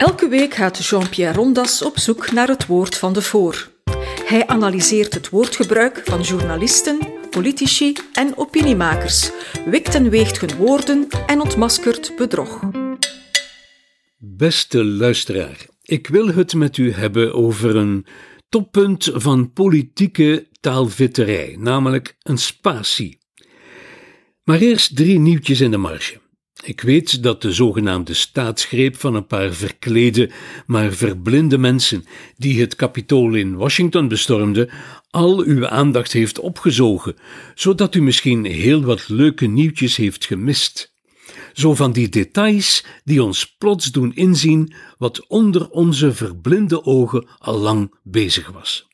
Elke week gaat Jean-Pierre Rondas op zoek naar het woord van de voor. Hij analyseert het woordgebruik van journalisten, politici en opiniemakers, wikt en weegt hun woorden en ontmaskert bedrog. Beste luisteraar, ik wil het met u hebben over een toppunt van politieke taalvitterij, namelijk een spatie. Maar eerst drie nieuwtjes in de marge. Ik weet dat de zogenaamde staatsgreep van een paar verklede, maar verblinde mensen die het Capitool in Washington bestormden, al uw aandacht heeft opgezogen, zodat u misschien heel wat leuke nieuwtjes heeft gemist. Zo van die details die ons plots doen inzien wat onder onze verblinde ogen al lang bezig was.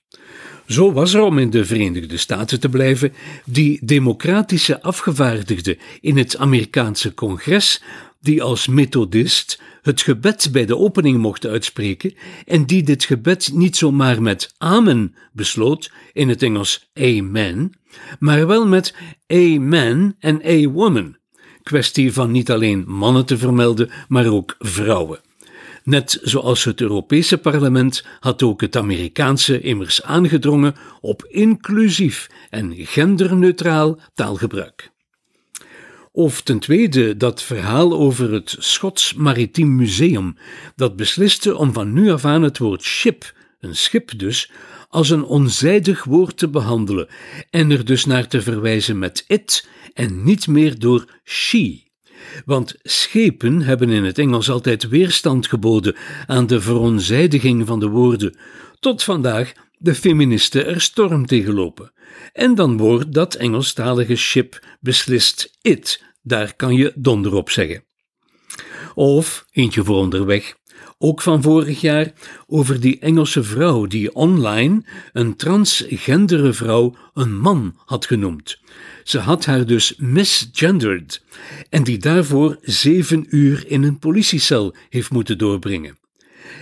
Zo was er om in de Verenigde Staten te blijven, die democratische afgevaardigde in het Amerikaanse congres, die als methodist het gebed bij de opening mocht uitspreken en die dit gebed niet zomaar met amen besloot, in het Engels amen, maar wel met amen en a woman, kwestie van niet alleen mannen te vermelden, maar ook vrouwen. Net zoals het Europese parlement had ook het Amerikaanse immers aangedrongen op inclusief en genderneutraal taalgebruik. Of ten tweede dat verhaal over het Schots Maritiem Museum, dat besliste om van nu af aan het woord ship, een schip dus, als een onzijdig woord te behandelen en er dus naar te verwijzen met it en niet meer door she. Want schepen hebben in het Engels altijd weerstand geboden aan de veronzijdiging van de woorden, tot vandaag de feministen er storm tegen lopen. En dan wordt dat Engelstalige ship beslist it, daar kan je donder op zeggen. Of, eentje voor onderweg, ook van vorig jaar, over die Engelse vrouw die online een transgendere vrouw een man had genoemd. Ze had haar dus misgendered en die daarvoor zeven uur in een politiecel heeft moeten doorbrengen.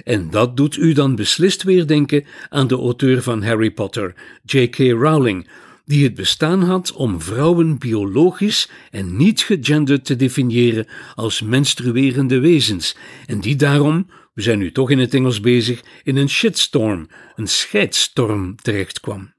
En dat doet u dan beslist weer denken aan de auteur van Harry Potter, J.K. Rowling, die het bestaan had om vrouwen biologisch en niet gegenderd te definiëren als menstruerende wezens, en die daarom, we zijn nu toch in het Engels bezig, in een shitstorm, een scheidstorm terechtkwam.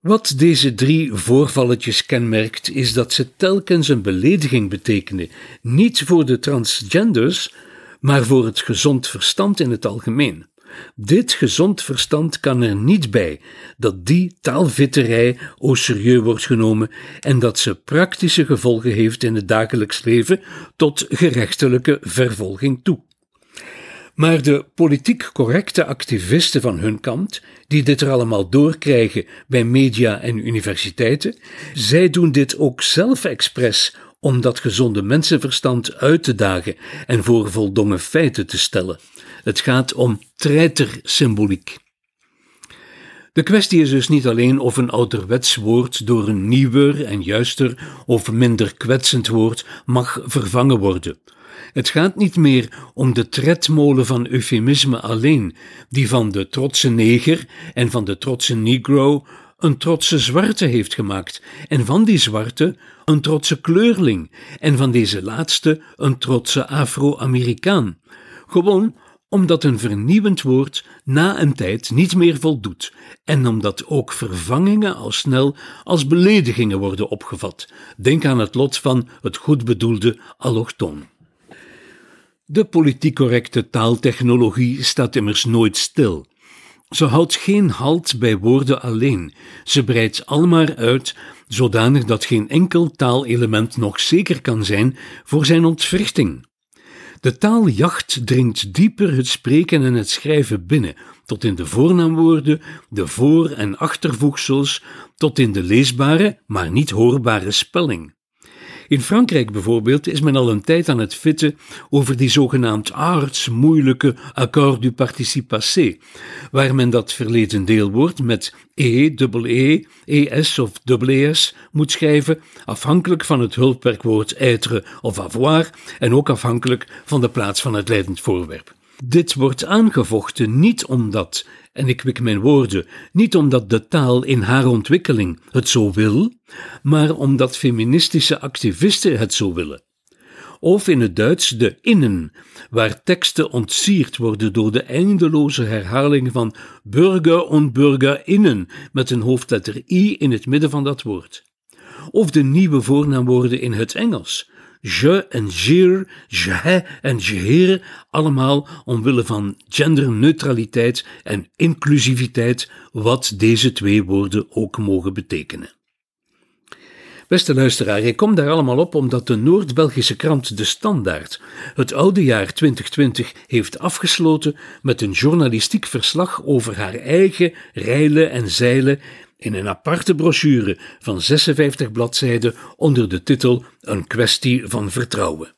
Wat deze drie voorvalletjes kenmerkt, is dat ze telkens een belediging betekenen, niet voor de transgenders, maar voor het gezond verstand in het algemeen. Dit gezond verstand kan er niet bij dat die taalvitterij au serieus wordt genomen en dat ze praktische gevolgen heeft in het dagelijks leven tot gerechtelijke vervolging toe. Maar de politiek correcte activisten van hun kant, die dit er allemaal doorkrijgen bij media en universiteiten, zij doen dit ook zelf expres om dat gezonde mensenverstand uit te dagen en voor voldongen feiten te stellen. Het gaat om treitersymboliek. De kwestie is dus niet alleen of een ouderwets woord door een nieuwer en juister of minder kwetsend woord mag vervangen worden. Het gaat niet meer om de tredmolen van eufemisme alleen, die van de trotse neger en van de trotse negro een trotse zwarte heeft gemaakt, en van die zwarte een trotse kleurling, en van deze laatste een trotse Afro-Amerikaan. Gewoon omdat een vernieuwend woord na een tijd niet meer voldoet en omdat ook vervangingen al snel als beledigingen worden opgevat. Denk aan het lot van het goed bedoelde allochtoon. De politiek correcte taaltechnologie staat immers nooit stil. Ze houdt geen halt bij woorden alleen, ze breidt almaar uit, zodanig dat geen enkel taalelement nog zeker kan zijn voor zijn ontwrichting. De taaljacht dringt dieper het spreken en het schrijven binnen, tot in de voornaamwoorden, de voor- en achtervoegsels, tot in de leesbare, maar niet hoorbare spelling. In Frankrijk bijvoorbeeld is men al een tijd aan het fitten over die zogenaamd moeilijke accord du participe passé, waar men dat verleden deelwoord met e, dubbel e, es of es moet schrijven, afhankelijk van het hulpwerkwoord être of avoir en ook afhankelijk van de plaats van het leidend voorwerp. Dit wordt aangevochten niet omdat, en ik wik mijn woorden, niet omdat de taal in haar ontwikkeling het zo wil, maar omdat feministische activisten het zo willen. of in het Duits de innen, waar teksten ontsierd worden door de eindeloze herhaling van burger en burgerinnen met een hoofdletter i in het midden van dat woord. Of de nieuwe voornaamwoorden in het Engels. Je en je, je en je, allemaal omwille van genderneutraliteit en inclusiviteit, wat deze twee woorden ook mogen betekenen. Beste luisteraar, ik kom daar allemaal op omdat de Noord-Belgische krant De Standaard het oude jaar 2020 heeft afgesloten met een journalistiek verslag over haar eigen rijlen en zeilen in een aparte brochure van 56 bladzijden onder de titel Een kwestie van vertrouwen.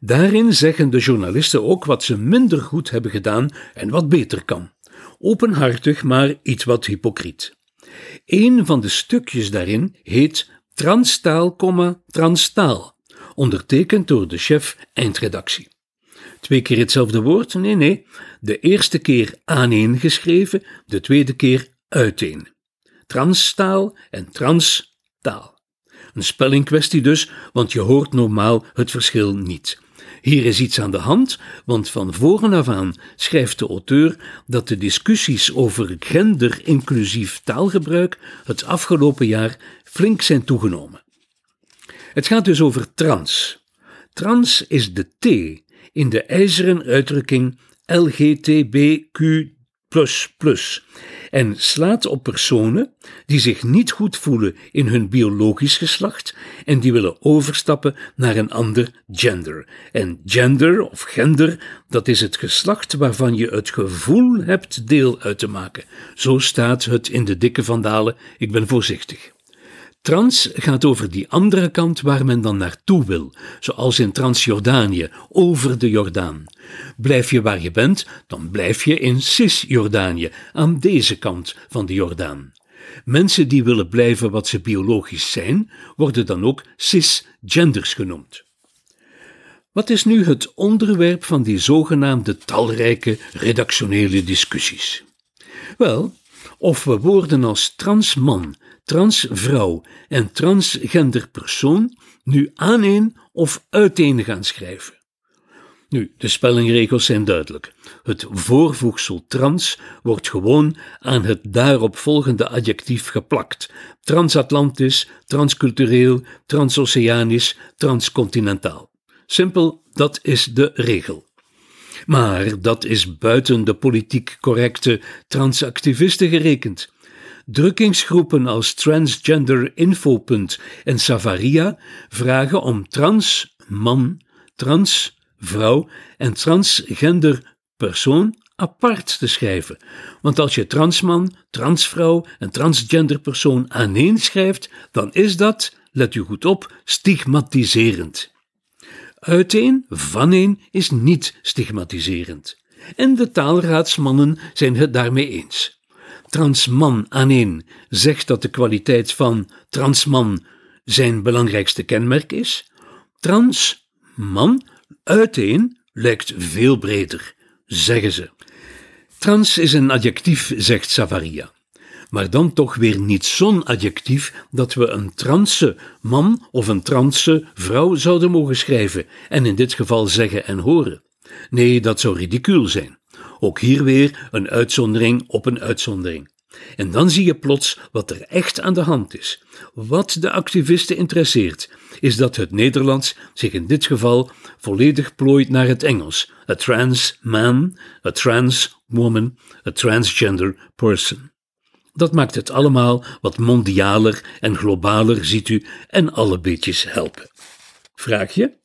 Daarin zeggen de journalisten ook wat ze minder goed hebben gedaan en wat beter kan. Openhartig, maar iets wat hypocriet. Een van de stukjes daarin heet Transtaal, Transtaal, ondertekend door de chef eindredactie. Twee keer hetzelfde woord? Nee, nee. De eerste keer aaneen geschreven, de tweede keer uiteen. Transtaal en transtaal. Een spellingkwestie dus, want je hoort normaal het verschil niet. Hier is iets aan de hand, want van voren af aan schrijft de auteur dat de discussies over gender-inclusief taalgebruik het afgelopen jaar flink zijn toegenomen. Het gaat dus over trans. Trans is de T in de ijzeren uitdrukking LGTBQ en slaat op personen die zich niet goed voelen in hun biologisch geslacht en die willen overstappen naar een ander gender. En gender of gender, dat is het geslacht waarvan je het gevoel hebt deel uit te maken. Zo staat het in de dikke vandalen, ik ben voorzichtig. Trans gaat over die andere kant waar men dan naartoe wil, zoals in Transjordanië, over de Jordaan. Blijf je waar je bent, dan blijf je in Cisjordanië, aan deze kant van de Jordaan. Mensen die willen blijven wat ze biologisch zijn, worden dan ook cisgenders genoemd. Wat is nu het onderwerp van die zogenaamde talrijke redactionele discussies? Wel, of we woorden als transman, transvrouw en transgender persoon nu aaneen of uiteen gaan schrijven. Nu, de spellingregels zijn duidelijk. Het voorvoegsel trans wordt gewoon aan het daaropvolgende adjectief geplakt. Transatlantisch, transcultureel, transoceanisch, transcontinentaal. Simpel, dat is de regel. Maar dat is buiten de politiek correcte transactivisten gerekend. Drukkingsgroepen als Transgender Infopunt en Savaria vragen om trans man, trans vrouw en transgender persoon apart te schrijven. Want als je transman, transvrouw en transgender persoon aaneenschrijft, dan is dat, let u goed op, stigmatiserend. Uiteen, vaneen is niet stigmatiserend. En de taalraadsmannen zijn het daarmee eens. Transman aaneen zegt dat de kwaliteit van transman zijn belangrijkste kenmerk is. Transman Uiteen lijkt veel breder, zeggen ze. Trans is een adjectief, zegt Savaria. Maar dan toch weer niet zo'n adjectief dat we een transe man of een transe vrouw zouden mogen schrijven en in dit geval zeggen en horen. Nee, dat zou ridicuul zijn. Ook hier weer een uitzondering op een uitzondering. En dan zie je plots wat er echt aan de hand is. Wat de activisten interesseert, is dat het Nederlands zich in dit geval volledig plooit naar het Engels. A trans man, a trans woman, a transgender person. Dat maakt het allemaal wat mondialer en globaler, ziet u, en alle beetjes helpen. Vraag je?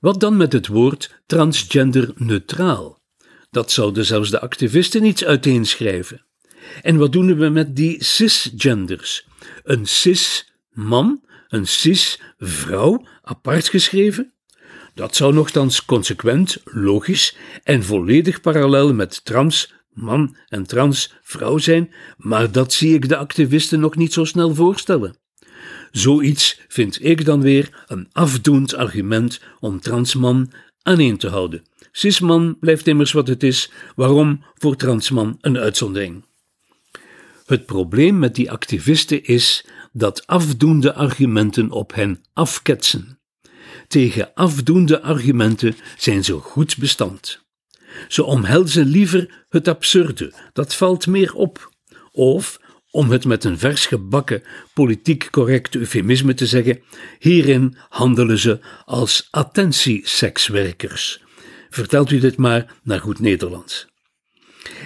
Wat dan met het woord transgender neutraal? Dat zouden zelfs de activisten niet uiteenschrijven. En wat doen we met die cisgenders? Een cis-man, een cis-vrouw, apart geschreven? Dat zou nogthans consequent, logisch en volledig parallel met trans man en trans vrouw zijn, maar dat zie ik de activisten nog niet zo snel voorstellen. Zoiets vind ik dan weer een afdoend argument om transman aaneen te houden. Cisman blijft immers wat het is, waarom voor transman een uitzondering? Het probleem met die activisten is dat afdoende argumenten op hen afketsen. tegen afdoende argumenten zijn ze goed bestand. Ze omhelzen liever het absurde, dat valt meer op. Of, om het met een vers gebakken politiek correct eufemisme te zeggen, hierin handelen ze als attentiesekswerkers. Vertelt u dit maar naar goed Nederlands.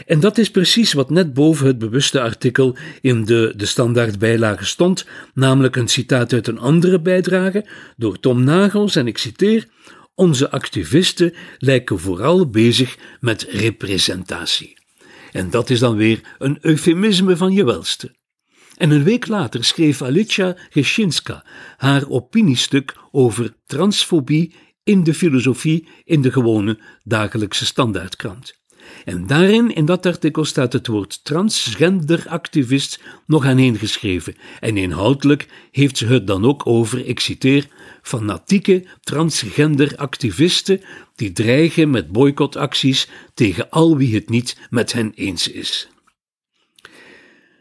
En dat is precies wat net boven het bewuste artikel in de, de standaard bijlage stond, namelijk een citaat uit een andere bijdrage door Tom Nagels, en ik citeer: Onze activisten lijken vooral bezig met representatie. En dat is dan weer een eufemisme van je welste. En een week later schreef Alicia Geshinska haar opiniestuk over transfobie in de filosofie in de gewone dagelijkse standaardkrant. En daarin, in dat artikel, staat het woord transgenderactivist nog aaneengeschreven. En inhoudelijk heeft ze het dan ook over, ik citeer, fanatieke transgenderactivisten die dreigen met boycottacties tegen al wie het niet met hen eens is.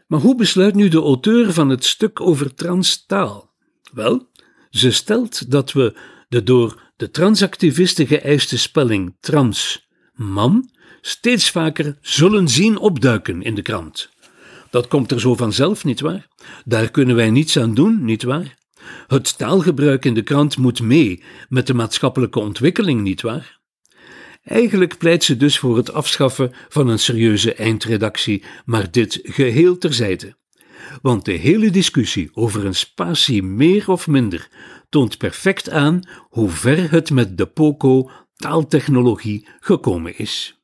Maar hoe besluit nu de auteur van het stuk over transtaal? Wel, ze stelt dat we de door de transactivisten geëiste spelling trans man steeds vaker zullen zien opduiken in de krant. Dat komt er zo vanzelf, nietwaar? Daar kunnen wij niets aan doen, nietwaar? Het taalgebruik in de krant moet mee met de maatschappelijke ontwikkeling, nietwaar? Eigenlijk pleit ze dus voor het afschaffen van een serieuze eindredactie, maar dit geheel terzijde. Want de hele discussie over een spatie meer of minder toont perfect aan hoe ver het met de POCO taaltechnologie gekomen is.